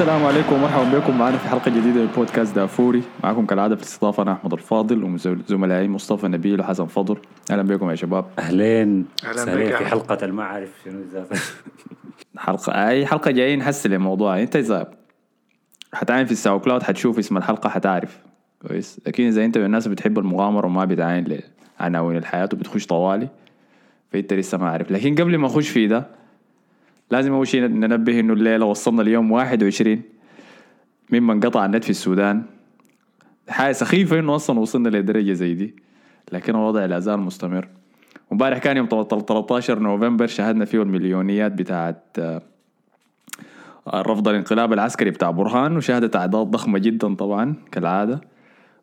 السلام عليكم ومرحبا بكم. معنا في حلقة جديدة من بودكاست دافوري. معكم كالعادة في الاستضافة أنا أحمد الفاضل وزملائي مصطفى نبيل وحسن فضل. أهلا بكم يا شباب. أهلين. أهلاً بك في أحمد. حلقة ما اعرف شنو ذاته حلقه أي حلقة جايين نحسن الموضوع أنت إذا حتعاين في الساو كلاود حتشوف اسم الحلقة حتعرف. كويس. لكن إذا أنت من الناس اللي بتحب المغامرة وما بتعاين لعناوين الحياة وبتخش طوالي فأنت لسه ما عارف. لكن قبل ما أخش في ده لازم أول شيء ننبه إنه الليلة وصلنا اليوم 21 ممن قطع النت في السودان. حاجة سخيفة إنه أصلا وصلنا لدرجة زي دي لكن الوضع لا زال مستمر. وامبارح كان يوم 13 نوفمبر شاهدنا فيه المليونيات بتاعت رفض الانقلاب العسكري بتاع برهان وشهدت أعداد ضخمة جدا طبعا كالعادة.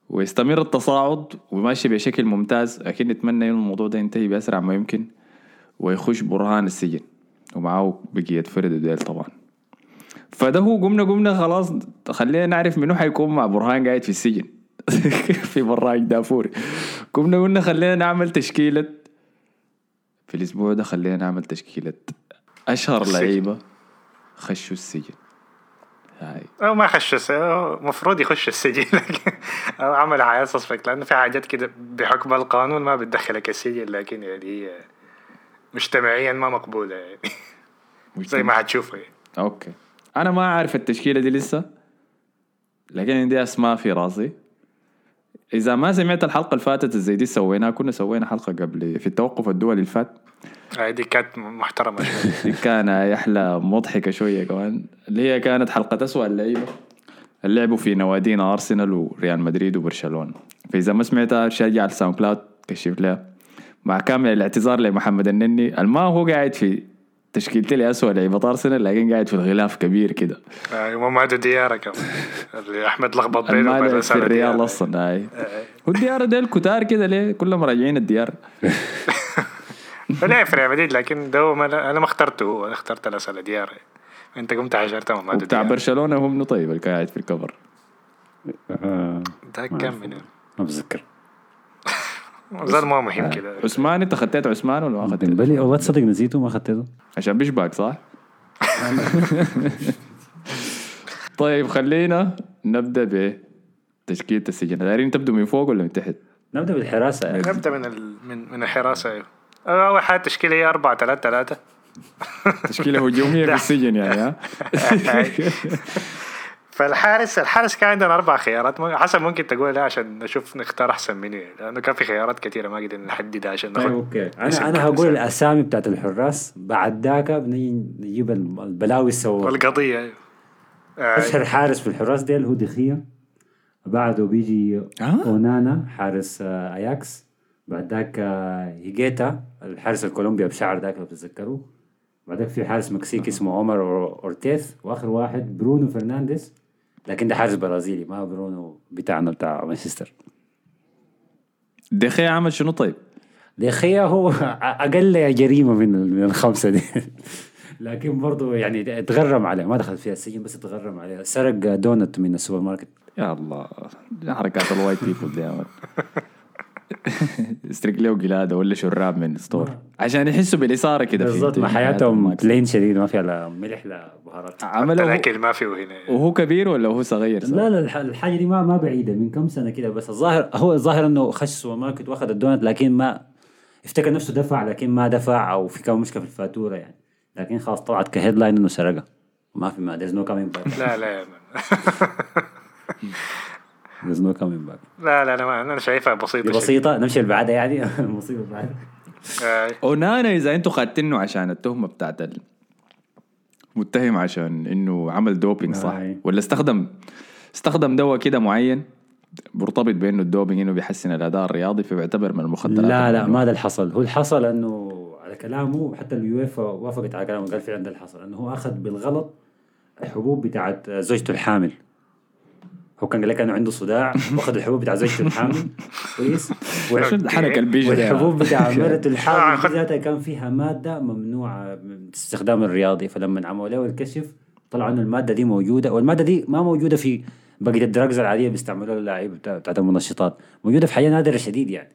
ويستمر التصاعد وماشي بشكل ممتاز لكن نتمنى إنه الموضوع ده ينتهي بأسرع ما يمكن ويخش برهان السجن. ومعاه بقية فرد وديل طبعا. فده هو قمنا قمنا خلاص خلينا نعرف منو حيكون مع برهان قاعد في السجن. في براج دافوري قمنا قلنا خلينا نعمل تشكيلة. في الأسبوع ده خلينا نعمل تشكيلة أشهر السجن. لعيبة خشوا السجن. هاي. أو ما خش الس- أو مفروض يخش السجن لكن أو عمل سسبكت لأنه في حاجات كده بحكم القانون ما بتدخلك السجن لكن يعني هي مجتمعيا ما مقبولة يعني. زي ما حتشوفها يعني. أوكي. أنا ما عارف التشكيلة دي لسه لكن عندي أسماء في راسي. إذا ما سمعت الحلقة اللي فاتت زي دي سويناها كنا سوينا حلقة قبل في التوقف الدولي اللي فات. دي كانت محترمة شوية دي كان يحلى مضحكة شوية كمان. اللي هي كانت حلقة اسوء اللعيبة. لعبوا في نوادينا أرسنال وريال مدريد وبرشلونة. فإذا ما سمعتها تشيك على الساوند كلاود كشف لها. مع كامل الاعتذار لمحمد النني. الما هو قاعد في تشكيلتي لي اسوء لعيبه ارسنال لكن قاعد في الغلاف كبير كده. آه، ومادو ديارة كمان اللي أحمد لخبط بينه في الريال أصلا هاي. والديار ديل كتار كده ليه؟ كلهم راجعين الديار. فلا في ريال مدريد لكن ده ما أنا ما اخترته هو أنا اخترت الأسئلة ديارة. أنت قمت وبتاع ديارة برشلونة هو ابنه طيب اللي قاعد في الكفر. آه، ده كم منه ما بتذكر. زال ما مهم كده عثمان انت خطيت عثمان ولا ما خطيت؟ ديمبلي والله تصدق نسيته ما اخذته عشان بيشبهك صح؟ طيب خلينا نبدأ بتشكيلة السجن دايرين تبدو من فوق ولا من تحت؟ نبدأ بالحراسة يعني. نبدأ من ال... من من الحراسة أيوه أول حاجة التشكيلة هي 4 3 3 تشكيلة هجومية في. السجن يعني ها؟ فالحارس الحارس كان عندنا أربع خيارات. حسب ممكن تقول لا عشان نشوف نختار أحسن منه يعني لأنه كان في خيارات كثيرة ما قدرنا نحددها عشان طيب ناخذ أوكي. أنا أنا هقول. الأسامي بتاعت الحراس. بعد ذاك نجيب البلاوي السوا والقضية أيوه آه، أشهر حارس في الحراس ديل هو دي خيا بعده بيجي آه. أونانا حارس آه، أياكس. بعد ذاك آه، هيجيتا الحارس الكولومبيا بشعر ذاك لو بتتذكروا بعدك في حارس مكسيكي اسمه عمر اورتيز وآخر واحد برونو فرنانديز. لكن ده حارس برازيلي ما برونو بتاعنا بتاع مانشستر. دخيا عمل شنو طيب؟ دخيا هو أقل جريمة من من الخمسة دي. لكن برضه يعني اتغرم عليه ما دخل فيها السجن بس اتغرم عليه. سرق دونت من السوبر ماركت. يا الله حركات ال white people دي شوكولاتة ولا شراب من store عشان يحسوا بالإثارة كده في- بالضبط ما في حياتهم. plain شديد ما فيها لا ملح لا بهارات. عمله الأكل ما فيه هنا. وهو كبير ولا هو صغير؟ صح؟ لا لا الح- الحاجة دي ما ما بعيدة من كم سنة كده بس الظاهر هو الظاهر إنه خش سوبر ماركت وأخذ الدونت لكن ما افتكر نفسه دفع لكن ما دفع أو في كم مشكلة في الفاتورة يعني. لكن خلاص طلعت ك headline إنه سرقها. ما في ما no coming back. لا لا يا. there's no coming back لا لا أنا ما أنا شايفها بسيطة. بسيطة؟ نمشي اللي بعدها يعني؟ اللي بعدها آه، اونانا إذا أنتوا خدتنه عشان التهمة بتاعت متهم عشان إنه عمل doping صح؟ أي. ولا استخدم استخدم دواء كده معين مرتبط بإنه ال doping إنه بيحسن الأداء الرياضي فبيعتبر من المخدرات لا لا الممنوعة. ما ده اللي حصل هو اللي حصل إنه على كلامه حتى اليويفا وافقت على كلامه قال فعلا ده اللي حصل إنه هو أخذ بالغلط الحبوب بتاعت زوجته الحامل. هو كان قال لك انه عنده صداع وأخذ الحبوب بتاع زوجته الحامل كويس. شو الحنك البيج ده؟ والحبوب بتاع مرته آه، الحامل دي ذاتها كان فيها مادة ممنوعة من الاستخدام الرياضي. فلما عملوا له الكشف طلع انه المادة دي موجودة. والمادة دي ما موجودة في بقية ال drugs العادية بيستعملوها اللعيبه بتاع- بتاعت المنشطات موجودة في حياة نادرة شديد يعني.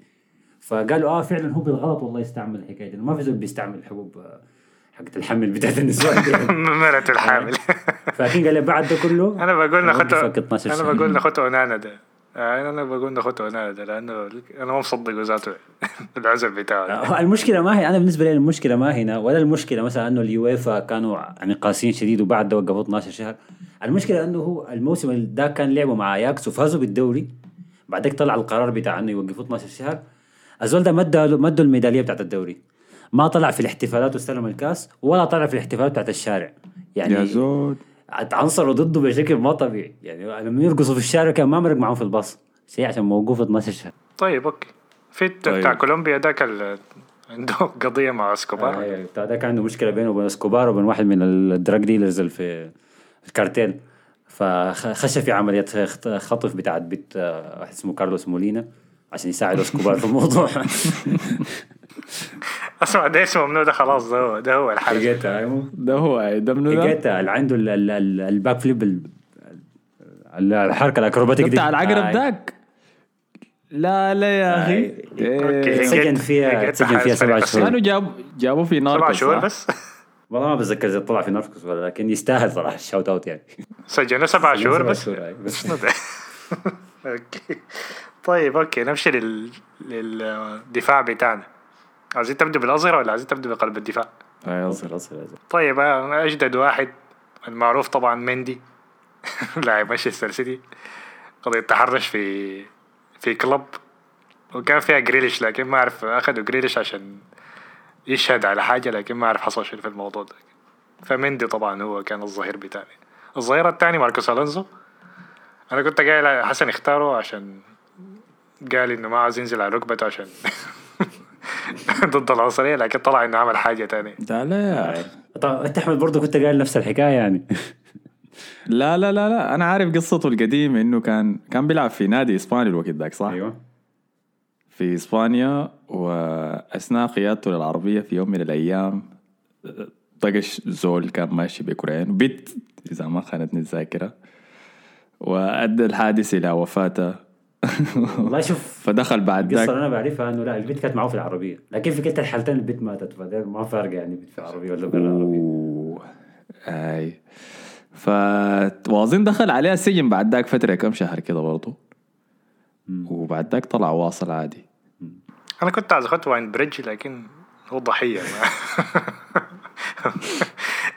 فقالوا آه فعلا هو بالغلط والله يستعمل الحكاية دي. ما في زول بيستعمل حبوب آه، حقت الحمل بتاعت النسوان. مرته الحامل. فاكين قال بعد ده كله أنا بقول ناخد 12 أنا. بقول ناخد أونانا ده. آه، أنا بقول ناخد أونانا ده لأنه أنا ما مصدق ذاته العزل بتاعه. هو المشكلة ما هي أنا بالنسبة لي المشكلة ما هنا ولا المشكلة مثلا إنه اليويفا كانوا يعني قاسيين شديد وبعد ده وقفوا 12 شهر. المشكلة إنه هو الموسم ده كان لعبوا مع أياكس وفازوا بالدوري بعدك طلع القرار بتاع إنه يوقفوا 12 شهر. الزول ده مدوا مدوا الميدالية بتاعت الدوري. ما طلع في الاحتفالات واستلم الكاس ولا طلع في الاحتفالات بتاعت الشارع. يعني يا زول عنصروا ضده بشكل ما طبيعي. يعني لما يرقصوا في الشارع كان ما مرق معهم في الباص. شيء عشان موقوف 12 شهر. طيب أوكي. في طيب. بتاع كولومبيا ذاك ال- عنده قضية مع إسكوبار. آه، بتاع ده كان عنده مشكلة بينه وبين إسكوبار وبين واحد من ال drug dealers اللي في الكارتيل. فخش في عملية خط- خطف بتاعت بيت آه، واحد اسمه كارلوس مولينا عشان يساعد إسكوبار في الموضوع. اسمع ده اسمه منو ده خلاص ده هو ده هو الحارس لقيتها أيوه. ده هو ده منو ده؟ اللي عنده ال- ال- ال- ال back flip ال- ال- الحركة الأكروباتيك دي بتاع العقرب آه، ذاك لا لا يا أخي آه. أوكي. إيه. سجن فيها سجن فيها سبع شهور كانوا جاب جابوا في نار سبع شهور بس والله ما بتذكر إذا طلع في نتفلكس ولا لكن يستاهل صراحة ال shout out يعني سجنوا سبع شهور بس أيوة. بس؟ أوكي طيب أوكي نمشي لل... للدفاع بتاعنا عايزين تبدو بالأظهرة ولا عايزين تبدو بقلب الدفاع؟ اصل اصل اصل طيب أنا أجدد واحد. المعروف طبعا مندي. لاعب مانشستر سيتي. قضية تحرش في في كلب وكان فيها جريليش لكن ما أعرف أخذوا جريليش عشان يشهد على حاجة لكن ما أعرف حصل شنو في الموضوع ده. فمندي طبعا هو كان الظهير بتاعي. الظهير الثاني ماركوس ألونزو. أنا كنت قايل حسن اختاره عشان قال إنه ما عاوز ينزل على ركبته عشان ضد العنصرية لكن طلع إنه عمل حاجة تانية. لا لا. طبعا أنت أحمد برضه كنت قايل نفس الحكاية يعني. لا لا لا لا. أنا عارف قصته القديمة إنه كان كان بيلعب في نادي إسباني الوقت ذاك صح؟ أيوه. في إسبانيا وأثناء قيادته للعربية في يوم من الأيام طقش زول كان ماشي بكرين بيت إذا ما خانتني الذاكره وأدى الحادث إلى وفاته. والله شوف فدخل بعد القصة ذاك. اللي أنا بعرفها إنه لا البنت كانت معه في العربية. لكن في كلتا الحالتين البنت ماتت ما فارقة يعني البنت في العربية ولا برا العربية. أي. فواظن دخل عليها السجن بعد ذاك فترة كم شهر كده برضه وبعد ذاك طلع واصل عادي. أنا كنت عايز اخد واين بريدج لكن هو ضحية.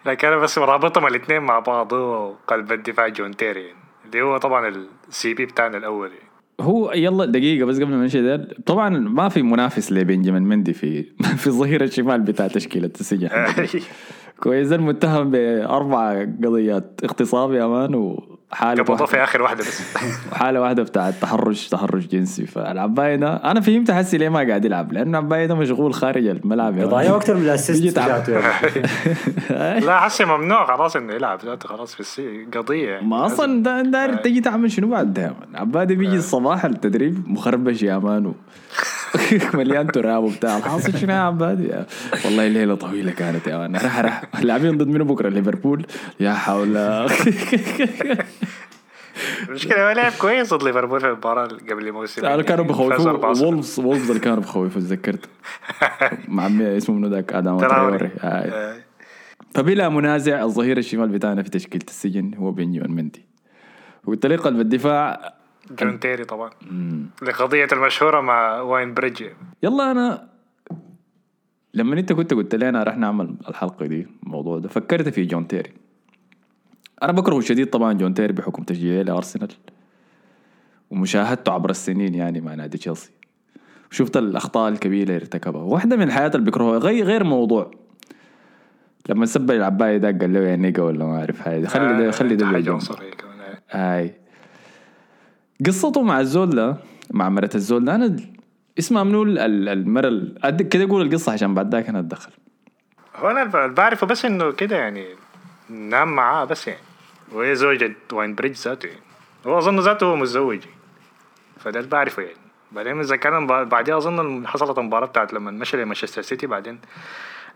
لكن أنا بس رابطهم الاثنين مع بعض هو قلب الدفاع جون تيري. اللي هو طبعا ال CB بتاعنا الأول. يعني. هو يلا دقيقة بس قبل ما نمشي ده طبعا ما في منافس لبنجامين مندي في في الظهير الشمال بتاع تشكيلة السجن. كويس المتهم بأربع قضيات اغتصاب يا man قبضوه في واحدة, آخر واحدة بس. وحالة واحدة بتاعت تحرش تحرش جنسي. فالعباية ده أنا فهمت حسي ليه ما قاعد يلعب. لأنه عباية ده مشغول خارج الملعب. يا man. قضايا أكثر من ال assist يعني. لا حسي ممنوع خلاص إنه يلعب. ذاته خلاص في السي قضية يعني. ما أصلا دا داير تجي تعمل شنو بعد ده؟ man عبادي بيجي الصباح التدريب مخربش يا man و- مليان تراب وبتاع. الحاصل شنو يا عبادي يا- والله الليلة طويلة كانت يا man رح رح. لاعبين ضد منو بكرة؟ ليفربول. يا حول. المشكلة هو لعب كويس ضد ليفربول في المباراة اللي قبل الموسم. كانوا كانوا بخوفوا 4-0. وولفز وولفز اللي كانوا بخوفوا تذكرت. مع اسمه منو ذاك؟ آدم تراوري. تراوري آه. آه. فبلا منازع الظهير الشمال بتاعنا في تشكيلة السجن هو بنجيمان مندي. وقلت لي قلب الدفاع جون تيري طبعا. لقضية المشهورة مع واين بريدج. يلا أنا لما أنت كنت قلت لي أنا رح نعمل الحلقة دي الموضوع ده فكرت في جون تيري. أنا بكرهه شديد طبعا جون تيري بحكم تشجيعي لأرسنال. ومشاهدته عبر السنين يعني مع نادي تشيلسي. شفت الأخطاء الكبيرة اللي ارتكبها. واحدة من الحياة اللي بكرهها غير غير موضوع. لما سب العباية ده قال له يا نيجا ولا ما أعرف هاي خلي ده خلي ده حاجة بالجنب. عنصريه كمان. آه. هاي. قصته مع الزول ده مع مرة الزول ده أنا اسمها منو؟ ال- ال- المرة كده أقول القصة عشان بعد ذاك أنا أتدخل. هو أنا بعرفه بس إنه كده يعني نام معاه بس يعني. وهي زوجة واين بريدج ذاته يعني. هو أظن ذاته هو متزوج فده اللي بعرفه يعني. بعدين إذا كان ب- بعدين أظن حصلت المباراة بتاعت لما مشى لمانشستر سيتي بعدين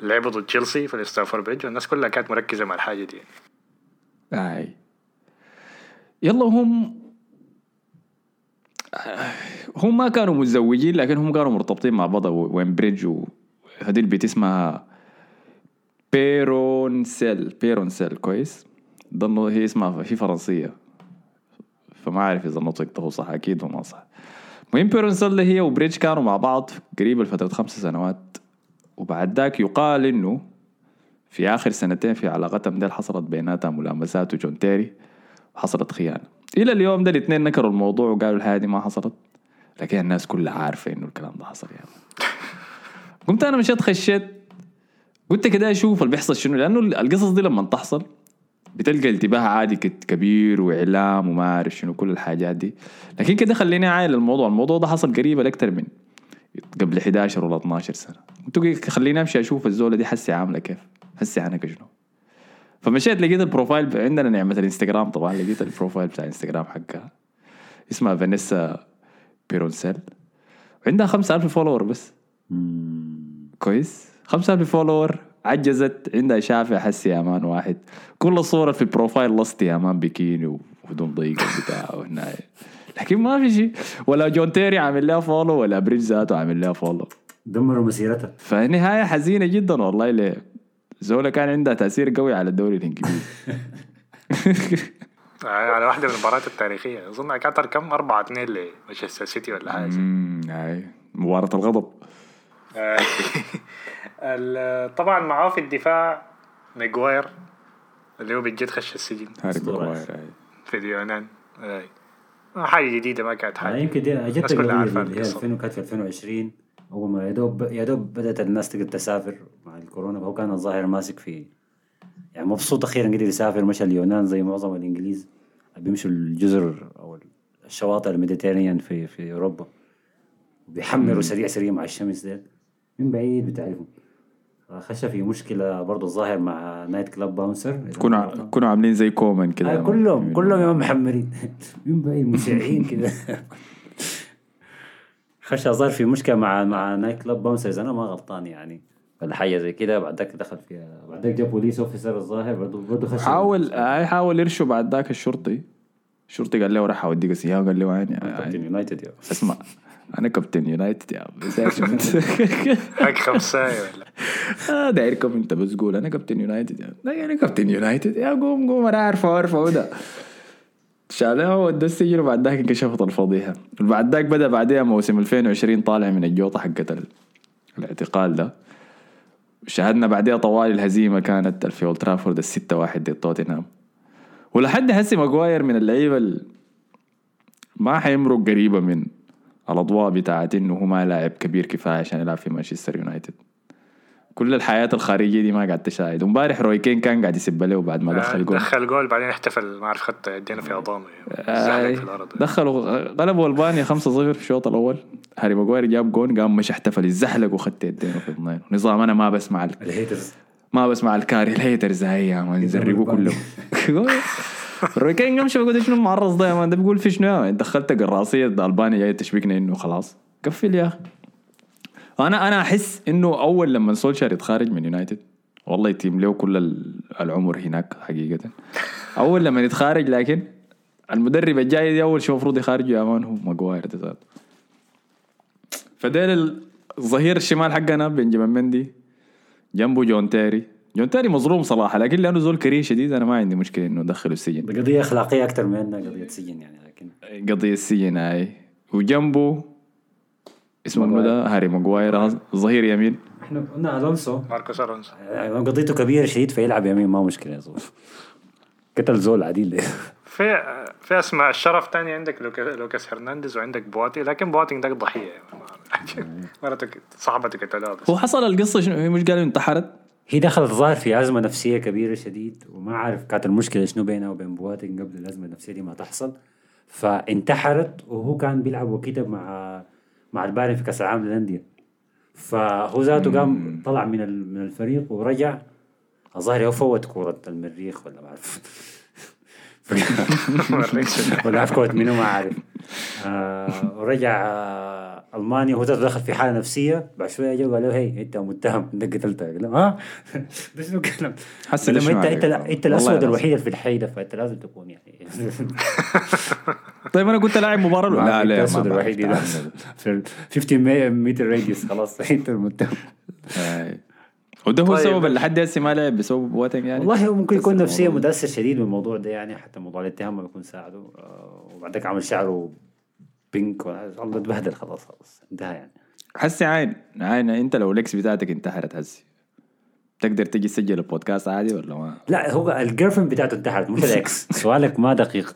لعبوا ضد تشيلسي في الستامفورد بريدج والناس كلها كانت مركزة مع الحاجة دي يعني. هاي يلا هم هم ما كانوا متزوجين لكن هم كانوا مرتبطين مع بعض وين بريدج وهذه البيت اسمها بيرونسيل بيرونسيل كويس. النو- هي اسمها هي فرنسية. فما أعرف إذا النطق ده صح أكيد هو ما صح. المهم بيرونسيل ده هي وبريدج كانوا مع بعض قريب لفتره خمس سنوات. وبعد ذاك يقال إنه في آخر سنتين في علاقتهم دي حصلت بيناتها ملامسات وجون تيري وحصلت خيانة. إلى اليوم ده الاثنين نكروا الموضوع وقالوا الحاجة دي ما حصلت. لكن الناس كلها عارفة إنه الكلام ده حصل يعني. قمت أنا مشيت خشيت قلت كده أشوف اللي بيحصل شنو لأنه القصص دي لما تحصل بتلقى انتباه عادي كبير وإعلام وما أعرف شنو كل الحاجات دي. لكن كده خليني عايل الموضوع الموضوع ده حصل قريب أكثر من قبل 11 ولا 12 سنة. قلت خليني أمشي أشوف الزولة دي حسي عاملة كيف حسي عنها شنو فمشيت لقيت ال profile عندنا نعمة الإنستغرام طبعا لقيت ال profile بتاع الإنستغرام حقها. اسمها فانيسا بيرونسيل. وعندها 5000 follower بس. كويس؟ 5000 follower عجزت. عندها شافع حسي يا man واحد. كل صورة في ال profile لسة يا man بيكيني وهدوم ضيقة بتاع وهنا. لكن ما في شيء. ولا جون تيري عامل لها follow ولا بريدج ذاته عامل لها follow دمروا مسيرتها. فنهاية حزينة جدا والله لي زولة كان عندها تأثير قوي على الدوري الإنجليزي. على واحدة من المباريات التاريخية. أظن كانت كم؟ 4 2 لمانشستر سيتي ولا هاي. مباراة الغضب. ال- طبعا معاه في الدفاع ميغواير اللي هو بجد خش السجن. هاري هاي في اليونان آه. آه، حاجة جديدة ما كانت آه، حاجة يمكن دي الناس جت كلها القصة. 2000 كانت في 2020 أول ما يا دوب يا دوب بدأت الناس تقدر تسافر مع الكورونا فهو كان الظاهر ماسك في يعني مبسوط أخيرا قدر يسافر مشى اليونان زي معظم الإنجليز. بيمشوا الجزر أو الشواطئ ال Mediterranean في في أوروبا. بيحمروا سريع سريع مع الشمس ده من بعيد بتعرفهم خش في مشكلة برضه الظاهر مع nightclub bouncer كانوا كانوا عاملين زي common كده. آه كلهم كلهم يوم محمرين من بعيد مشعين كده. خش ظهر في مشكلة مع مع nightclub bouncers أنا ما غلطان يعني. ولا حاجة زي كده. بعد ذاك دخل فيها بعد ذاك جاب police officer الظاهر. برضه برضه خش حاول هاي حاول يرشوا بعد ذاك الشرطي. الشرطي قال له راح أوديك السيارة قال له وين كابتن يونايتد اسمع. أنا كابتن يونايتد يا عم. عارف؟ حق خمساية ولا؟ آه دايركم أنت بس قول أنا كابتن يونايتد يا أنا كابتن يونايتد. يا قوم قوم أنا عارفه عارفه ده. شالوه ودى السجن وبعد ذاك انكشفت الفضيحة. بعد ذاك بدأ بعدها موسم 2020 طالع من الجوطة حقت ال- الاعتقال ده. شاهدنا بعدها طوال الهزيمة كانت في أولد ترافورد الستة واحد ضد توتنهام. ولحد هسي ماجواير من اللعيبة ال- ما حيمرق قريبة من الأضواء بتاعت إنه هو ما لاعب كبير كفاية عشان يلعب في مانشستر يونايتد. كل الحياة الخارجية دي ما قاعد تشاهد. ومبارح روي كين كان قاعد يسب له بعد ما دخل جول. دخل جول بعدين احتفل ما أعرف خت يدينه في أضانه. زحلق في الأرض. دخلوا غلبوا ألبانيا 5-0 في الشوط الأول. هاري ماجواير جاب جون قام مش احتفل يزحلق وخدت يدينه في اثنين نظام أنا ما بسمع ال- الهيترز. ما بسمع الكاري الهيترز هاي يا مان يزرقوا كلهم. روي كين قام شوف شنو المعرض ده ده بيقول في شنو؟ مان؟ دخلت قراصية ألبانيا جاي تشبكنا إنه خلاص. قفل يا أخي. أنا أنا أحس إنه أول لما سولشار يتخارج من يونايتد والله يتيم له كل ال- العمر هناك حقيقة. أول لما يتخارج لكن المدرب الجاي دي أول شيء المفروض يخارجه يا man هو ماجواير ده ذاته. فديل الظهير الشمال حقنا بنجامين مندي جنبه جون تيري. جون تيري مظلوم صراحة لكن لأنه زول كريه شديد أنا ما عندي مشكلة إنه أدخله السجن. قضيه أخلاقية أكثر من انها قضية سجن يعني لكن قضية السجن هاي. وجنبه اسمه منو ده؟ هاري ماجواير ظهير يمين. إحنا قلنا ألونسو. ماركوس ألونسو. يعني قضيته كبيره شديد فيلعب يمين ما مشكلة يا زول. قتل زول عديل في في أسماء. الشرف تاني عندك لوكا لوكاس هرنانديز وعندك بواتي لكن بواتي ده ضحية. مرته صاحبته قتلوها بس. هو حصل القصة شنو؟ هي مش قالوا انتحرت؟ هي دخلت ظاهر في أزمة نفسية كبيرة شديد وما عارف كانت المشكلة شنو بينها وبين بواتين قبل الأزمة النفسية دي ما تحصل. فانتحرت وهو كان بيلعب وكده مع مع البايرن في كأس العالم للأندية. فهو ذاته قام طلع من من الفريق ورجع. الظاهر هو فوت كورة المريخ ولا ما أعرف. ولا عارف كورة منو ما عارف آه ورجع آه ألمانيا ذاته دخل في حالة نفسية بعد شوية جا قال له هي أنت متهم انت قتلته قال له ها ده شنو الكلام حس لما أنت؟ أنت أنت الأسود. الوحيد في الحي فأنت لازم تكون يعني طيب أنا كنت لاعب مباراة لا لا الاسود الوحيد. في ال 50 متر راديوس خلاص أنت المتهم. وده هو طيب. السبب اللي لحد هسه ما لعب بسبب بوتنج يعني والله هو ممكن يكون نفسيا الموضوع- متاثر شديد من الموضوع ده يعني حتى موضوع الاتهام ما بيكون ساعده آه، وبعدك عمل شعره بينك ولا- الله اتبهدل خلاص خلاص. انتهى يعني. حسي عين عين انت لو الاكس بتاعتك انتحرت هسي تقدر تجي تسجل البودكاست عادي ولا ما؟ لا هو الجيرل فريند بتاعته انتحرت مش الاكس سؤالك ما دقيق.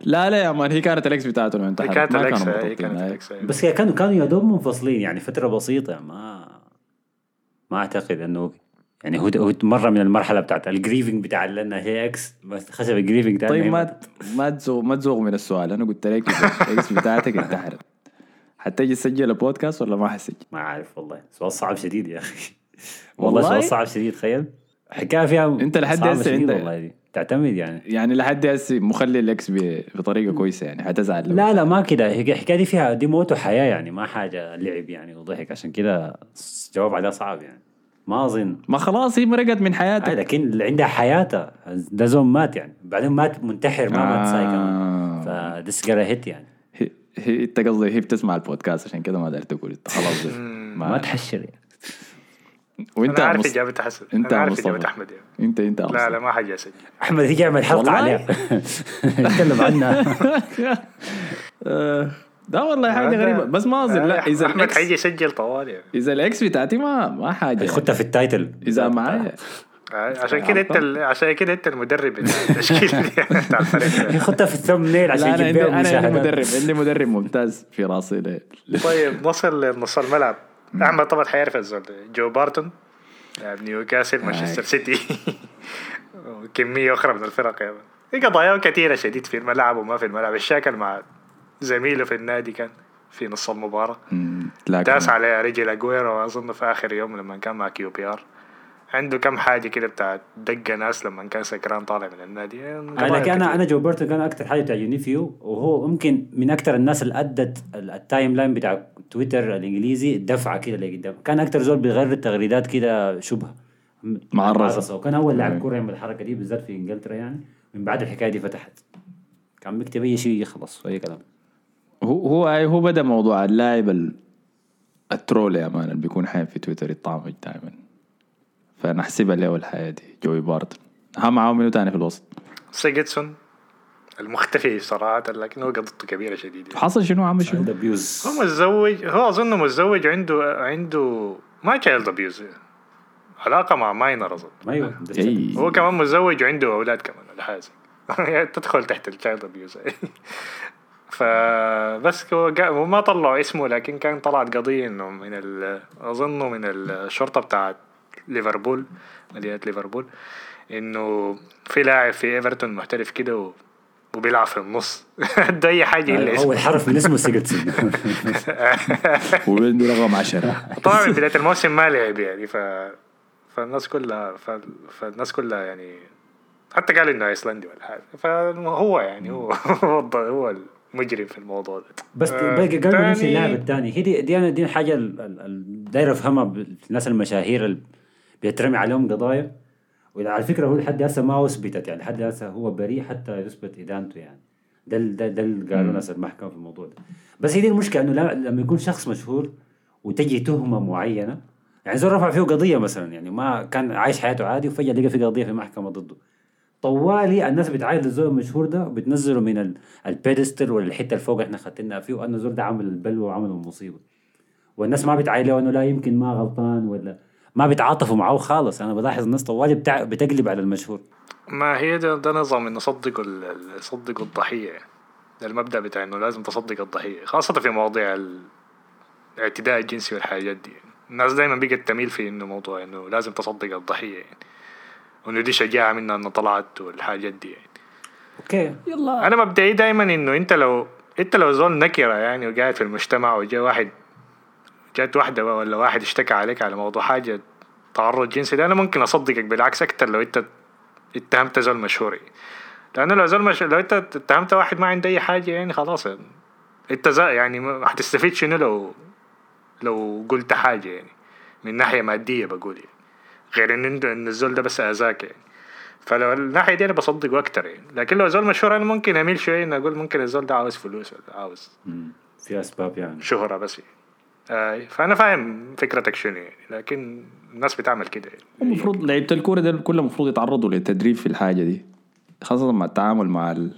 لا لا يا مان هي كانت الاكس بتاعته لما انتحرت. كانت ما الاكس هي كانت. الاكس بس هي كانوا كانوا يا دوب منفصلين يعني فترة بسيطة ما ما أعتقد إنه يعني هو هو مرة من المرحلة بتاعت ال grieving بتاع لانها هي ex بس خشب ال grieving طيب ما ما تزوغ ما تزوغ من السؤال. أنا قلت لك ال ex بتاعتك انتحرت. حتجي تسجل البودكاست ولا ما حسجل؟ ما عارف والله. سؤال صعب شديد يا أخي. والله, والله؟ سؤال صعب شديد تخيل. حكاية فيها أنت لحد هسه عندك- والله دي. تعتمد يعني. يعني لحد هسه مخلي ال ex بطريقة كويسة يعني حتزعل لا لا ما كده. الحكاية دي فيها دي موت وحياة يعني ما حاجة لعب يعني وضحك. عشان كده جواب عليها صعب يعني. ما أظن ما خلاص هي مرقت من آه حياتك لكن اللي عندها حياتها ده زول مات يعني بعدين مات منتحر ما مات ساي كمان آه. فدس جرى هيت يعني هي, هي انت قصدي هي بتسمع البودكاست عشان كده ما قدرت تقول انت خلاص. ما ما تحشر يعني وإنت أنا عارف مص- إجابة حسن إنت أنا عارف مصطفى. اجابه أحمد يعني. إنت إنت لا مصطفى. لا ما حاجة اسجل أحمد يجي يعمل حلقه؟ عليها يتكلم عنها آه، ده والله حاجة غريبة. بس ما أظن لا إذا أحمد حيجي يسجل طوال يعني إذا ال ex بتاعتي ما ما حاجة يعني. خدها في ال title. إذا معايا. عشان كده أنت ال- عشان كده أنت المدرب التشكيل بتاع الفريق خدها في ال thumbnail عشان لا أنا يجيب عندي أنا مدرب عندي مدرب ممتاز في رأسي طيب نصل لنص الملعب. أحمد طبعا حيعرف الزول ده جو بارتون لاعب نيوكاسل مانشستر سيتي. وكميه أخرى من الفرق يعني في قضايا كثيرة شديد في الملعب وما في الملعب. الشاكل مع زميله في النادي كان في نص لكن داس على رجل اجويرو اظن في آخر يوم لما كان مع QPR عنده كم حاجة كده بتاعت دقة ناس لما كان سكران طالع من النادي. لكن أنا أنا جو بيرتون كان أكثر حاجة بتعجبني فيه وهو ممكن من أكثر الناس اللي أدت ال- ال timeline بتاع تويتر الإنجليزي دفعة كده لقدام كان أكثر زول بيغير التغريدات كده شبهه مع. وكان أول لاعب مم. كوره يعمل الحركة دي بالذات في إنجلترا يعني. من بعد الحكاية دي فتحت. كان بيكتب اي شيء يخلص أي كلام. هو هو هو بدأ موضوع اللاعب ال- ال troll يا man اللي بيكون حين في تويتر يطعمج دائما فنحسبها له الحياة دي جوي بارتون ها معاه منو تاني في الوسط؟ سيجوردسون المختفي صراحة لكن هو قضيته كبيرة شديدة. حصل شنو؟ عمل شنو؟ عنده abuse هو متزوج هو أظن متزوج عنده عنده ما child abuse علاقة مع minor أظن. أيوه هو كمان متزوج وعنده أولاد كمان يعني تدخل تحت ال child abuse فبس ما طلعوا اسمه لكن كان طلعت قضية إنه من ال... اظنه من الشرطة بتاعت ليفربول مدينة ليفربول إنه في لاعب في إيفرتون محترف كده. وبيلعب في النص. ده أي حاجة إلا اول اسمه. حرف من اسمه سيجتسون وعنده رقم 10 طبعا من بداية الموسم ما لعب يعني ف فالناس كلها ف... فالناس كلها يعني حتى قال إنه أيسلندي ولا حاجة فهو يعني هو هو هو المجرم في الموضوع ده. بس آه، باقي قبل ما نمشي اللاعب الثاني هي دي دي أنا دي الحاجة ال- ال- ال- داير أفهمها الناس المشاهير اللي بيترمي عليهم قضايا. وعلى فكرة هو لحد هسه ما أثبتت يعني لحد هسه هو بريء حتى يثبت إدانته يعني. ده ده ده اللي قالوا ناس المحكمة في الموضوع ده. بس هي دي المشكلة إنه لما يكون شخص مشهور وتجي تهمة معينة يعني زول رفع فيه قضية مثلا يعني ما كان عايش حياته عادي وفجأة لقى في قضية في محكمة ضده. طوالي. الناس بتعايد الزول المشهور ده وبتنزله من ال- البيدستل ولا الحتة اللي فوق إحنا خدتنا فيه وأنه الزول ده عمل البلوه وعمل المصيبة. والناس ما بتعايد له انه لا يمكن ما غلطان ولا ما بيتعاطفوا معه خالص. أنا بلاحظ الناس طوالي بتقلب على المشهور. ما هي ده, ده نظام إنه صدقوا صدقوا الضحية. ده المبدأ بتاع إنه لازم تصدق الضحية خاصة في مواضيع ال- الاعتداء الجنسي والحاجات دي. الناس دايما بقت تميل في إنه موضوع إنه لازم تصدق الضحية يعني. وإنه دي شجاعة منها إنه طلعت والحاجات دي يعني. أوكي يلا أنا مبدئي دايما إنه أنت لو أنت لو زول نكرة يعني وقاعد في المجتمع وجاء واحد جات واحدة ولا واحد اشتكى عليك على موضوع حاجة تعرض جنسي ده أنا ممكن أصدقك بالعكس أكتر لو أنت اتهمت زول مشهور يعني. لأنه لو زول مش... لو أنت اتهمت واحد ما عنده أي حاجة يعني خلاص يعني. أنت زا يعني ما- هتستفيد شنو لو لو قلت حاجة يعني من ناحية مادية بقول يعني غير إن انت إن الزول ده بس أذاك يعني. فلو الناحية دي أنا بصدقه أكتر يعني. لكن لو زول مشهور أنا ممكن أميل شوية إني أقول ممكن الزول ده عاوز فلوس ولا عاوز في أسباب يعني. شهرة بس يعني. آه فأنا فاهم فكرتك شنو يعني. لكن الناس بتعمل كده يعني. المفروض لعيبة الكورة دول كلهم المفروض يتعرضوا للتدريب في الحاجة دي. خاصة مع التعامل مع ال...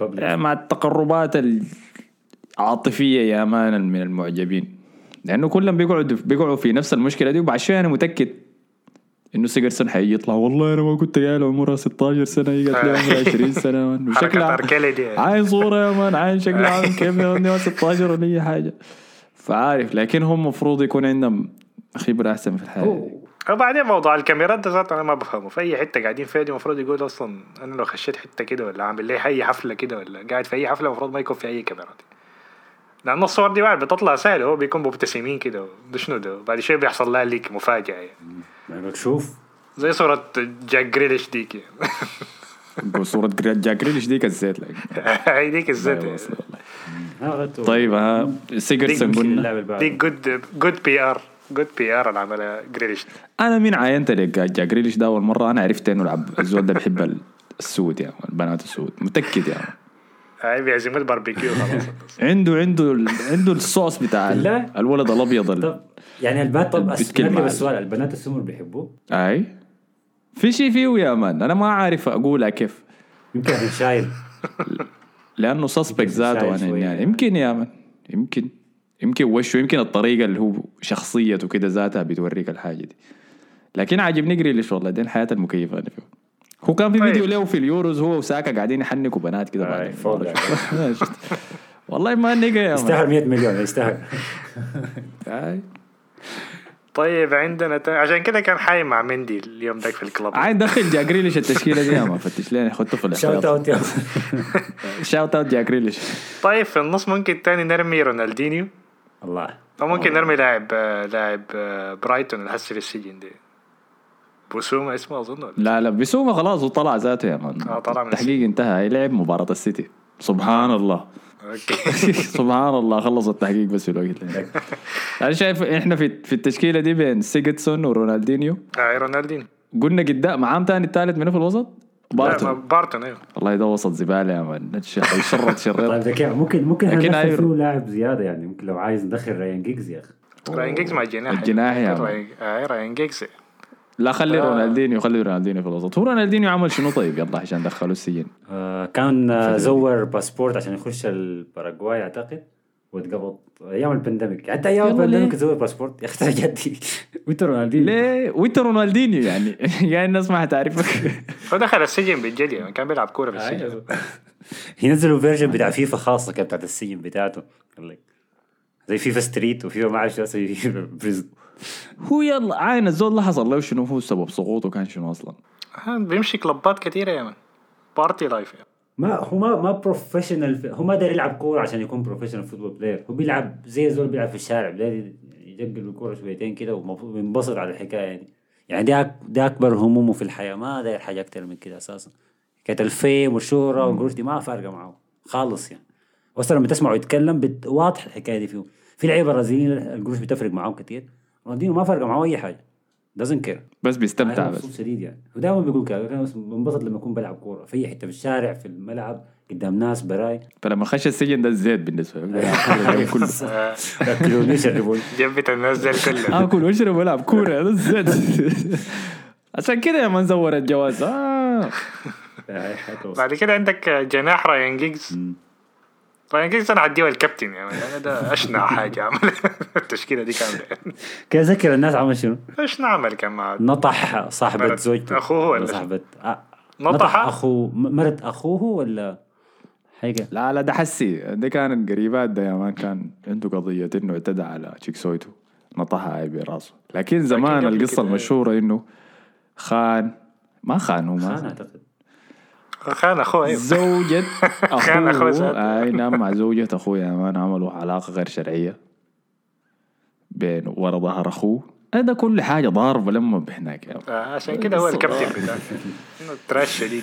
يعني مع التقربات العاطفيه يا man من المعجبين. لأنه كلهم بيقعدوا بيقعوا في نفس المشكلة دي وبعد شوية أنا متأكد إنه سيجوردسون حيجي يطلع والله أنا ما كنت قايل عمرها 16 سنة هي قالت لي عمرها 20 سنة. أركيلي دي. عاين صورة يا man عين شكلها عامل كيف يا man 16 ولا أي حاجة. فعارف لكن هم المفروض يكون عندهم خبره احسن في الحياة. وبعدين موضوع الكاميرات ده ذاته أنا ما بفهمه. في أي حتة قاعدين فيها دي المفروض يقول أصلا أنا لو خشيت حتة كده ولا عامل لي أي حفلة كده ولا قاعد في أي حفلة المفروض ما يكون في أي كاميرات. لأن الصور دي بعد بتطلع سهلة هو بيكون مبتسمين كده. ده شنو ده؟ بعد شوية بيحصل لها ليك مفاجأة يعني. ما يقولك شوف زي صورة جاك جريليش ديك. يعني. صورة جاك ريليش ديك الزيت لك. هي ديك الزيت. يعني. طيب ها سيجوردسون قلنا. ديك good good PR good PR اللي عملها جريليش أنا مين عاينت لك جاك جريليش ده؟ أول مرة أنا عرفت إنه الزول ده بيحب السود يعني البنات السود. متأكد يعني. هاي بيعزموا الباربيكيو خلاص. عنده عنده عنده الصوص بتاع لا. الولد الأبيض طب يعني البنات طب عادي. السؤال البنات السمر بيحبوه؟ أي. في شيء فيه يا man أنا ما عارف أقولها كيف. يمكن عشان شايل. لأنه suspect ذاته أنا. يعني. يمكن يا man يمكن. يمكن وشه يمكن الطريقة اللي هو شخصيته كده ذاتها بتوريك الحاجة دي. لكن عاجبني جريليش والله دي الحياة المكيفة أنا فيه. هو كان في طيب. فيديو له في اليوروز هو وساكا قاعدين يحنكوا بنات كده بعد آي، فوق المباراة. شفت. والله ما نقى يستاهل 100 مليون يستاهل. طيب عندنا. عشان كده كان حايم مع مندي اليوم ذاك في ال club عايز دخل جاك جريليش التشكيلة دي يا man فتش لي خدته في شوت الاحتياط out يا shout out جاك جريليش طيب في النص ممكن تاني نرمي رونالدينيو الله أو ممكن نرمي لاعب آه، لاعب آه، برايتون اللي هسه في السجن دي بوسوما اسمه أظن ولا؟ لا لا بيسوما خلاص وطلع ذاته يا man آه، طلع من التحقيق انتهى. لعب مباراة السيتي. سبحان الله. okay. سبحان الله خلص التحقيق بس في الوقت ده. أنا شايف إحنا في في التشكيلة دي بين سيجوردسون ورونالدينيو. آه رونالدينيو. قلنا قدام معاهم تاني الثالث من في الوسط؟ بارتون. بارتون أيوه. والله ده وسط زبالة يا man شرط شرط طيب كيف ممكن ممكن لكن. فيه لاعب زيادة يعني. ممكن لو عايز ندخل ريان جيجز يا أخي. راين جيجز مع الجناح. الجناح يا man. راين آه، راين جيجز. لا خلي آه. رونالدينيو خلي رونالدينيو في الوسط. هو رونالدينيو عمل شنو طيب؟ يلا عشان دخلوا السجن. آه كان آه زور باسبورت عشان يخش الباراغواي أعتقد. واتقبض أيام ال pandemic حتى أيام ليه؟ زور باسبورت. يا أخي جدي وانت رونالدينيو. ليه؟ وانت رونالدينيو يعني. يعني الناس ما حتعرفك. هو دخل السجن بالجد يعني كان بيلعب كورة في السجن. أيوة. ينزلوا version بتاع فيفا خاصة كده بتاعت السجن بتاعته. قال لك زي فيفا ستريت وفيفا ما أعرف شو prison. هو يلا عاين الزول ده حصل له شنو هو سبب سقوطه كان شنو أصلا؟ بيمشي club ات كثيره يا man party life يعني. ما هو ما ما professional هو ما داير يلعب كورة عشان يكون professional football player هو بيلعب زي زول بيلعب في الشارع بلاقي يجقل الكورة شويتين كده ومبسوط بينبسط على الحكاية يعني يعني ده ده أكبر همومه في الحياة. ما داير حاجة أكتر من كده أساسا. حكاية ال fame والشهرة والقروش دي ما فارقة معه. خالص يعني. أصلا لما تسمعه يتكلم بت... واضح الحكاية دي فيه في لعيبة برازيليين القروش بتفرق معاهم كتير. رونالدينيو ما فارقه معه أي حاجة. Doesn't care. بس بيستمتع بس. مبسوط شديد يعني. ودائما بيقول كده. كان بنبسط لما أكون بلعب كورة. في اي حتة في الشارع في الملعب قدام ناس براي. فلما خش السجن ده الزيت بالنسبة له كله آه، ياكلوني يشربوني الناس دي كلها آكل واشرب وألعب كورة. هذا الزيت عشان كده يا man زور الجواز. آه. بعد كده عندك جناح راين جيجز. راين جيجز أنا عديه الكابتن يعني؟ أنا ده أشنع حاجة عمل. التشكيلة دي كامله كده ذكر الناس عمل شنو؟ أشنع عمل كان مع نطح صاحبة زوجته. أخوه ولا صاحبة. نطح؟ أخوه. مرت أخوه ولا حاجة؟ لا لا ده حسي. ده كان قريبات ده يا مان كان عنده قضية إنه اعتدى على تشيكسويتو نطحها هاي براسه لكن زمان القصة المشهورة إنه خان. ما خان هو خان ما أعتقد. خان اخوه أيوه زوجة كان أخوه. اخوه. أي نعم مع زوجة أخوه. يا man عملوا علاقة غير شرعية بين ورا ظهر أخوه. هذا كل حاجة ضاربة لما بهناك. man. آه، عشان كده هو الكابتن بتاعه إنه trash شديد.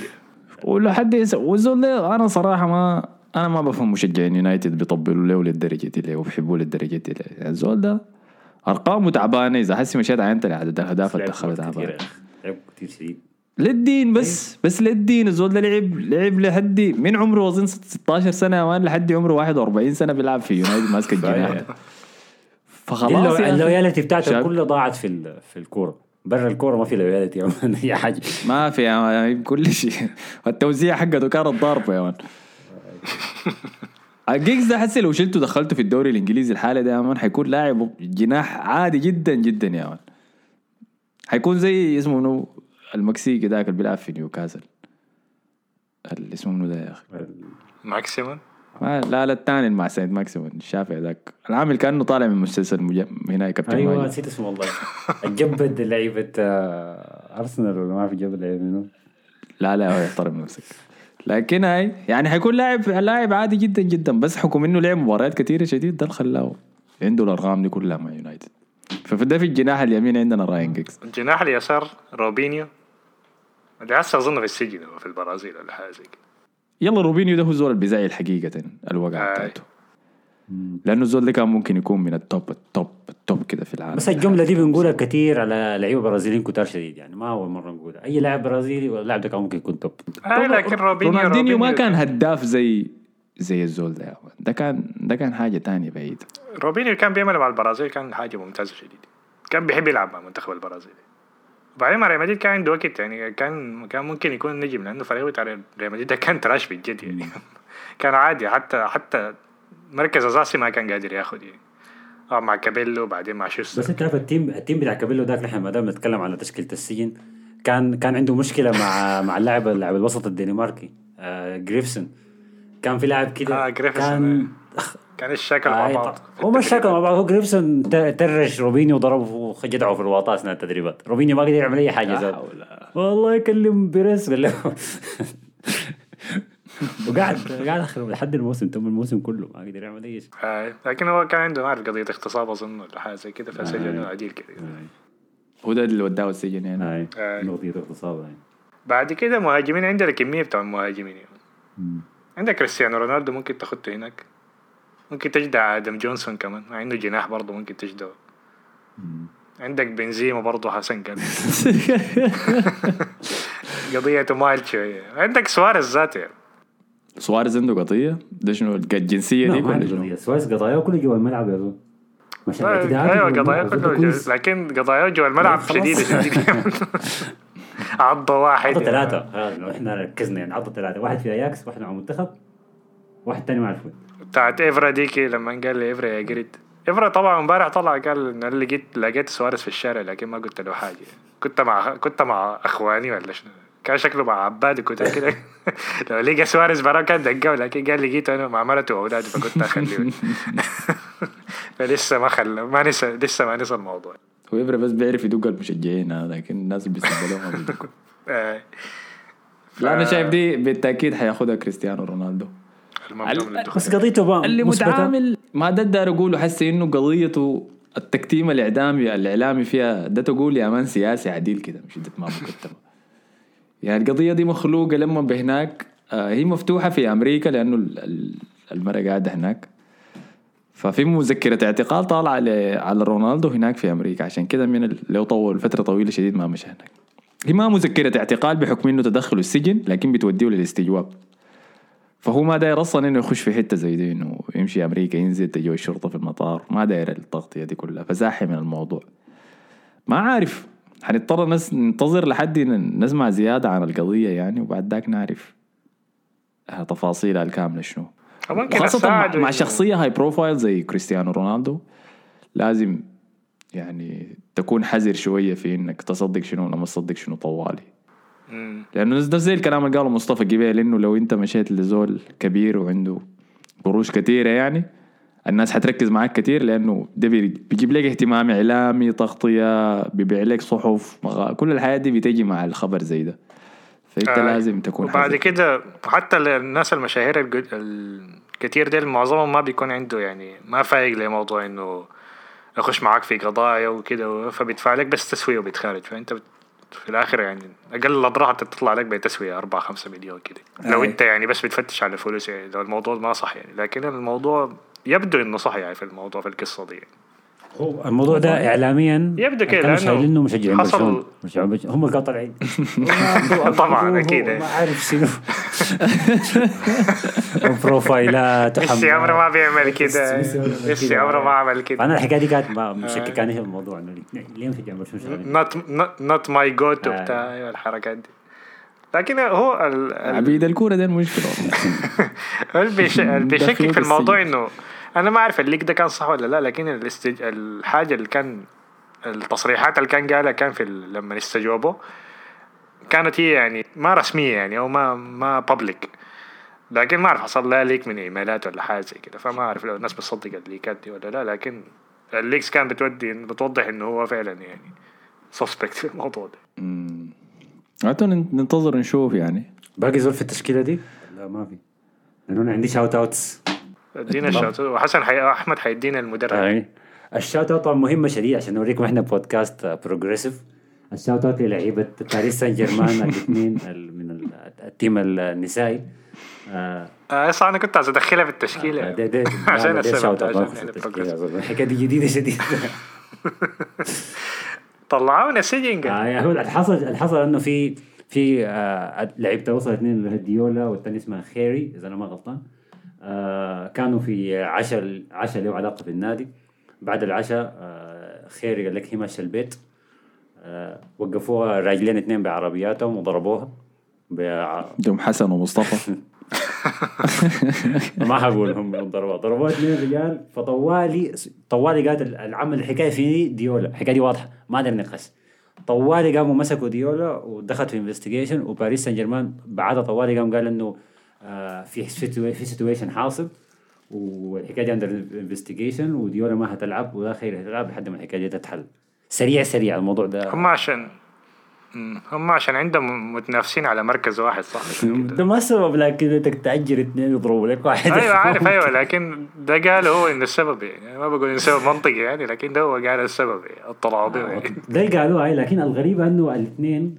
ولا حد يس... والزول ده أنا صراحة ما أنا ما بفهم مشجعين يونايتد بيطبلوا له للدرجة دي ليه وبيحبوه للدرجة دي ليه. يعني الزول ده أرقامه تعبانة. إذا حسي مشيت عينت لعدد الاهداف اللي دخلها كتير تعبانة. لعب كتير شديد. للدين بس بس للدين الزول ده لعب لعب لحد من عمره اظن 16 سنة يا man لحد عمره 41 سنة بيلعب في يونايتد ماسك الجناح. فخلاص أخي. ال loyalty بتاعته. كلها ضاعت في ال- في الكورة. برا الكورة ما في loyalty يا man، حاجة. ما في يا man، كل شيء. التوزيع حقته كانت ضاربه يا man. الجيكس ده حسي لو شلته دخلته في الدوري الإنجليزي الحالة ده يا man حيكون لاعب جناح عادي جدا جدا يا man. حيكون زي اسمه منو المكسيكي ذاك اللي بيلعب في نيوكاسل. اللي اسمه منو ده يا أخي؟ ماكسيمون؟ ما لا لا الثاني مع سيد ماكسيمون الشافعي ذاك. العامل كأنه طالع من مسلسل مج... هنا كابتن أيوه نسيت اسمه والله. الجبد لعيبة آه، أرسنال ولا ما في جبد لعيبة منو لا لا هو يحترم نفسك. لكن هاي يعني حيكون لاعب لاعب عادي جدا جدا بس حكم إنه لعب مباريات كثيرة شديد ده خلاه عنده الأرقام دي كلها مع يونايتد. ففي ده في الجناح اليمين عندنا راين جيكس الجناح اليسار روبينيو. اللي هسه أظن في السجن هو في البرازيل ولا حاجة زي كده. يلا روبينيو ده هو الزول البزايل حقيقة الوقعة آي. بتاعته. لأنه الزول ده كان ممكن يكون من ال top ال top ال top كده في العالم. بس الجملة دي بنقولها كثير على لعيبة برازيليين كتار شديد يعني ما أول مرة نقولها. أي لاعب برازيلي واللاعب ده كان ممكن يكون top. آه لكن روبينيو رونالدينيو ما روبينيو. كان هداف زي زي الزول ده. ده كان ده كان حاجة تانية بعيدة روبينيو كان بيعمل مع البرازيل كان حاجة ممتازة شديد. كان بيحب يلعب مع المنتخب البرازيلي وبعدين مع ريال مدريد كان عنده وقت يعني كان كان ممكن يكون نجم لأنه فريقه بتاع ريال مدريد ده كان trash بجد يعني. كان عادي حتى حتى مركز أساسي ما كان قادر ياخذ يعني. آه مع كابيلو بعدين مع بس شوستر انت عارف ال team ال team بتاع كابيلو ذاك نحن ما دام نتكلم على تشكيلة السجن كان كان عنده مشكلة مع مع اللاعب اللاعب الوسط الدنماركي آه جريفسون. كان في لاعب كده آه، جريفسون، كان كان الشكل مع آه بعض هو ما شكل مع بعض هو جريفسون ترش روبينيو وضربه وجدعه في الواطه اثناء التدريبات روبينيو ما قدر يعمل أي حاجة زاد والله يكلم بيريس قال له. وقعد قاعد اخر لحد الموسم تم الموسم كله ما قدر يعمل أي شيء. آه لكن هو كان عنده ما اعرف قضية اغتصاب أظن ولا حاجة زي كده فسجنوه عديل كده هو ده اللي وداه السجن يعني. آه. نقطة اغتصاب هاي بعد كده مهاجمين عندنا كمية بتاع مهاجمين يعني. عندك كريستيانو رونالدو ممكن تاخده هناك. ممكن تجدع آدم جونسون كمان. مع انه جناح برضه ممكن تجدعه عندك بنزيما برضه حسن قال قضيته مايل شوية. عندك سواريز ذاته. يعني. سواريز عنده قضية؟ ده شنو الجنسية لا دي؟ ما عنده شنو؟ قضية. سويس قضايا كله جوا الملعب يا زول. ما أيوه قضايا. كله. لكن قضايا جوا الملعب. شديده شديده عضة واحد. عضة ثلاثة. خلاص لو إحنا ركزنا يعني عضة ثلاثة. واحد في أياكس واحد مع المنتخب واحد تاني مع الفوت بتاعت ايفرا ديكي لما قال لي ايفرا يا جريد ايفرا طبعا امبارح طلع قال ان أنا لقيت لقيت سواريز في الشارع لكن ما قلت له حاجة. كنت مع كنت مع إخواني ولا شنو؟ كان شكله مع عباد كنت كده. لو لقى سواريز برا كان دقه لكن قال لقيته أنا مع مرته واولاده فكنت أخليه. فلسه ما خلى ما نسى لسه ما نسى الموضوع. هو إبرة بس بيعرف يدق المشجعين هذا لكن الناس اللي ما بيدقوا. آه، لا أنا شايف دي بالتأكيد حياخدها كريستيانو رونالدو. بس قضيته بقى اللي. متعامل ما ده دار اقوله حسي إنه قضيته التكتيم الاعلامي الإعلامي فيها ده تقول يا مان سياسي عديل كده مش ده ما مكتمه يعني القضية دي مخلوقة لما بهناك آه هي مفتوحة في أمريكا لأنه ال- ال- المرأة قاعدة هناك. ففي مذكرة اعتقال طالعة على على رونالدو هناك في أمريكا عشان كده من لو طول فترة طويلة شديد ما مشى هناك. هي ما مذكرة اعتقال بحكم إنه تدخل السجن لكن بتوديه للاستجواب. فهو ما داير أصلا إنه يخش في حتة زي دي إنه يمشي أمريكا ينزل تجي الشرطة في المطار. ما داير التغطية دي كلها فزاحم من الموضوع. ما عارف. حنضطر نس ننتظر لحد نسمع زيادة عن القضية يعني وبعد ذاك نعرف تفاصيلها الكاملة شنو. ممكن خاصة مع, مع شخصية high profile زي كريستيانو رونالدو لازم يعني تكون حذر شوية في إنك تصدق شنو ولا ما تصدق شنو طوالي. لأنه ده زي الكلام اللي قاله مصطفى قبيل إنه لو أنت مشيت لزول كبير وعنده قروش كثيره يعني الناس حتركز معاك كثير لأنه ده بي- بيجيب لك اهتمام إعلامي تغطية بيبيع لك صحف مغا... كل الحياة دي بتجي مع الخبر زي ده فأنت آه. لازم تكون وبعد. كده حتى الناس المشاهير الجد- الكتير ديل معظمهم ما بيكون عنده يعني ما فايق لموضوع إنه يخش معاك في قضايا وكده فبيدفع لك بس تسوية وبيتخارج فأنت في الآخر يعني أقل الاضرار تطلع لك بتسوية 4 5 مليون كده لو. أنت يعني بس بتفتش على الفلوس يعني لو الموضوع ما صح يعني لكن الموضوع يبدو إنه صح يعني في الموضوع في القصة دي يعني. هو الموضوع ده اعلاميا يبدو كده لأنه شايلينه مشجعين حصل- برشلونه مشجعين برشلونة. هم اللي كانوا طالعين طبعا أكيد ما عارف شنو بروفايلات ميسي عمره ما بيعمل كده ميسي عمره ما ميسي كده. عمره ما عمل كده فانا الحكاية دي كانت ما- مشككاني في الموضوع إنه ليه مشجعين برشلونه not my GOAT آه. وبتاع أيوة الحركات دي لكن هو عبيد الكورة ده المشكلة. اللي بيش- اللي بيشكك في الموضوع. إنه أنا ما أعرف ال leak ده كان صح ولا لا لكن الاستج... الحاجة اللي كان التصريحات اللي كان قالها كان في ال... لما استجوبوا كانت هي يعني ما رسمية يعني أو ما ما public لكن ما أعرف حصل لها leak من emails ولا حاجة زي كده فما أعرف لو الناس بتصدق ال leakات دي ولا لا لكن ال leaks كان بتودي بتوضح إنه هو فعلا يعني suspect في الموضوع ده. مم. عادة ننتظر نشوف يعني. باقي زول في التشكيلة دي؟ لا ما في. لأنه أنا عندي shout outs ادينا ال shout وحسن حي... أحمد حيدينا المدرب. أي. ال shout out طبعا مهمة شديد عشان نوريكم إحنا بودكاست progressive ال shout out للعيبة باريس سان جيرمان الاثنين من ال- ال team النسائي. آه، آه صح أنا كنت عايز أدخلها في التشكيلة. ده ده عشان ده out عشان التشكيلة. progressive. الحكاية دي جديدة شديدة. طلعوه من السجن قال. آه، هو الحصل الحصل إنه في في آه لعيبة وصل اثنين اللي هي ديولا والثاني اسمها خيري إذا أنا ما غلطان. آه كانوا في عشاء عشاء له علاقه بالنادي بعد العشاء آه خيري قال لك هي ماشية البيت. آه وقفوها راجلين اثنين بعربياتهم وضربوها بع- دوم حسن ومصطفى. ما حقول هم من ضربوها. ضربوها اثنين رجال فطوالي طوالي قالت العمل الحكاية في ديولا. الحكاية دي واضحة ما عندنا نقاش. طوالي قاموا مسكوا ديولا ودخلت في انفستيجيشن وباريس سان جيرمان بعدها طوالي قام قال إنه آه في situa- في سيتويشن حاصل والحكاية دي اندر انفستيجيشن وديولا ما هتلعب ولا خير هتلعب لحد ما الحكاية دي تتحل. سريع سريع الموضوع ده. هم عشان. هم عشان عندهم متنافسين على مركز واحد صح؟ ده ما سبب لكن انك تاجر اثنين يضربوا لك واحد. أيوه عارف أيوه لكن ده قال هو انه السبب يعني ما بقول انه سبب منطقي يعني لكن ده هو قال السبب يعني به يعني ده اللي قالوها هاي لكن الغريب إنه الاثنين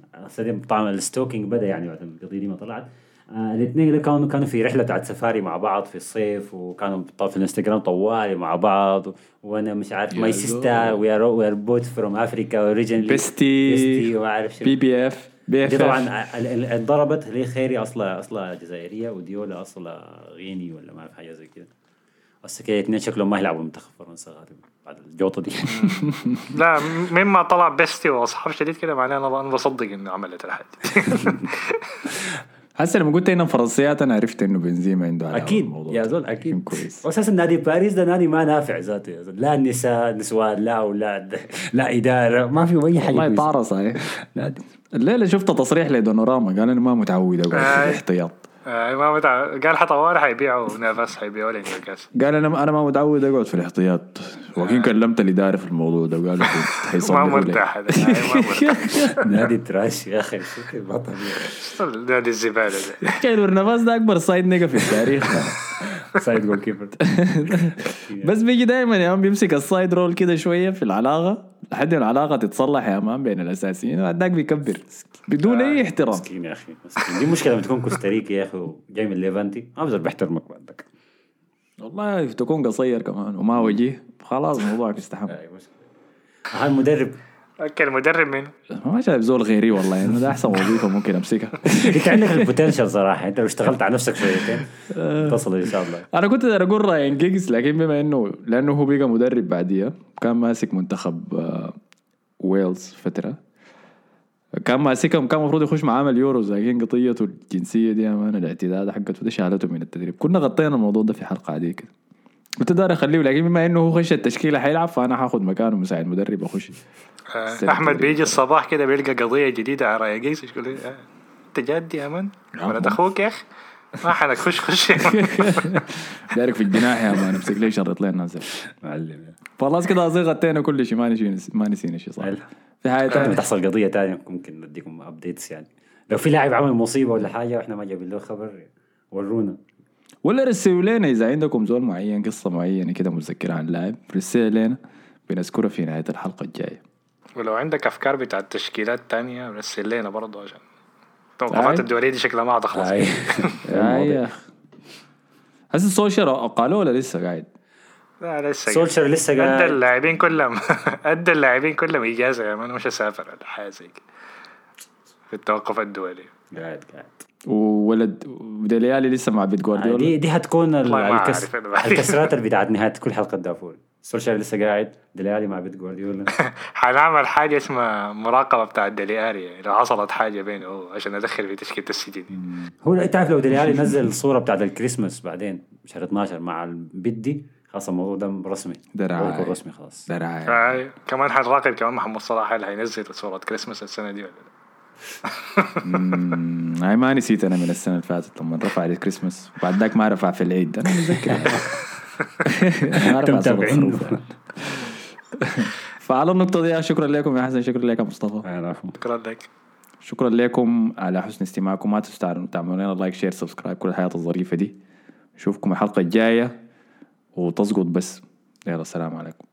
طبعا الستوكينج بدأ يعني بعد القضية دي ما طلعت آه الاثنين اللي كانوا كانوا في رحلة بتاعت سفاري مع بعض في الصيف وكانوا طبعا في الانستغرام طوالي مع بعض وأنا مش عارف ماي سيستا وي ار وي ار بوت فروم افريكا اوريجينلي بيستي بيستي وما أعرف شنو. بي بي اف بي دي اف طبعا ال- ال- انضربت اللي هي خيري أصلا أصلا جزائرية وديولا أصلا غيني ولا ما أعرف حاجة زي كده. بس كده اثنين شكلهم ما يلعبوا منتخب فرنسا غالبا بعد الجوطة دي. لا مما طلع بيستي وأصحاب شديد كده معناه أنا بصدق إنه عملت الحاجة هسه لما قلت هنا فرنسيات أنا عرفت إنه بنزيما عنده علاقة أكيد يا. زول أكيد. كويس. واساسا نادي باريس ده نادي ما نافع ذاته يا زول. لا نساء نسوان لا أولاد لا إدارة ما في أي حاجة والله صحيح. الليلة شفت تصريح لدونوراما قال أنا ما متعود أقعد في آي. الاحتياط آه ما متع... قال حطواري حيبيعوا نافاس حيبيعوا لنيوكاسل قال أنا أنا ما متعود أقعد في الاحتياط. وكين كلمت الاداري في الموضوع ده وقال ما حيصلحوا لي. مرتاح هذا آه، ما مرتاح. نادي تراش يا أخي شكل ما طبيعي نادي الزبالة ده؟ كايلور نافاس ده أكبر سايد نيجا في التاريخ. سايد جول كيبر بس بيجي دائما يا مان بيمسك السايد رول كده شوية في العلاقة. لحد العلاقه تتصلح يا مان بين الأساسيين؟ وبعدك بيكبر. بدون أي احترام. مسكين يا أخي مسكين. دي مشكلة لما تكون كوستاريكي يا أخي وجاي من ليفانتي. ما بزول بيحترمك بعدك. والله تكون قصير كمان وما وجيه خلاص موضوعك استحم. هاي المدرب okay المدرب من ما شايف زول غيري والله يعني ده أحسن وظيفة ممكن أمسكها. أنت عندك ال potential صراحة أنت لو اشتغلت على نفسك شويتين تصل إن شاء الله. أنا كنت داير أقول راين جيجز لكن بما انه لأنه هو بقى مدرب بعديها كان ماسك منتخب آه، ويلز فترة. كان ماسكهم كان المفروض يخش معاهم اليوروز لكن قضيته الجنسية دي أمان الاعتداد حقته دي شالته من التدريب. كنا غطينا الموضوع ده في حلقة عادية كده. كنت داير أخليه لكن بما إنه هو خش التشكيلة حيلعب فأنا حاخذ مكانه مساعد مدرب اخش آه أحمد. بيجي الصباح كده بيلقى قضية جديدة على رايقيس يقول لي آه، أنت جد يا مان ولد أخوك يا أخي؟ ما حنك خش خش. دايرك في الجناح يا مان امسك لي شرط لين نازل معلم. خلاص كده اصير غطينا كل شيء ما نسينا ما نسينا شيء صح حلو. في حاجة ثانية تحصل قضية ثانية ممكن نديكم ابديتس يعني. لو في لاعب عمل مصيبة ولا حاجة وإحنا ما جايبين له خبر ورونا ولا رسلوا لنا إذا عندكم زول معين قصة معينة كده متذكرة عن لاعب رسل لنا بنذكرها في نهاية الحلقة الجاية. ولو عندك أفكار بتاعت تشكيلات تانية رسل لنا برضه عشان. توقفات الدولية دي شكلها ما هتخلص اخ هسه السوشيال قالوا ولا لسه قاعد؟ لا لسه سولشر لسه ادى قاعد. اللاعبين كلهم ادى اللاعبين كلهم إجازة يا مان مش اسافر ولا حاجة زي كده. في التوقف الدولي. قاعد قاعد. وولد ديليالي لسه مع بيت آه، جوارديولا. دي دي ما الكس... الكسرات اللي بتاعت نهاية كل حلقة دافور. سولشر لسه قاعد دليالي مع بيت جوارديولا. حنعمل حاجة اسمها مراقبة بتاع الدلياري يعني لو حصلت حاجة بينه هو عشان أدخل في تشكيلة السيتي دي. هو انت عارف لو دليالي نزل الصورة بتاعت الكريسماس بعدين شهر 12 مع البيت دي خلاص الموضوع ده رسمي. ده رعاية رسمي خلاص. ده رعاية آه، كمان حنراقب كمان محمد صلاح هل هينزل صورة كريسماس السنة دي ولا لا؟ هاي ما نسيت أنا من السنة اللي فاتت لما رفع الكريسماس وبعد ذاك ما رفع في العيد أنا متذكر. ما رفع. فعلى النقطة دي شكرا لكم يا حسن شكرا لك يا مصطفى. شكرا لك. شكرا لكم على حسن استماعكم. ما تنسوا تعملوا لنا like share subscribe كل الحياة الظريفة دي. نشوفكم الحلقة الجاية. وتظبط بس. يلا السلام عليكم.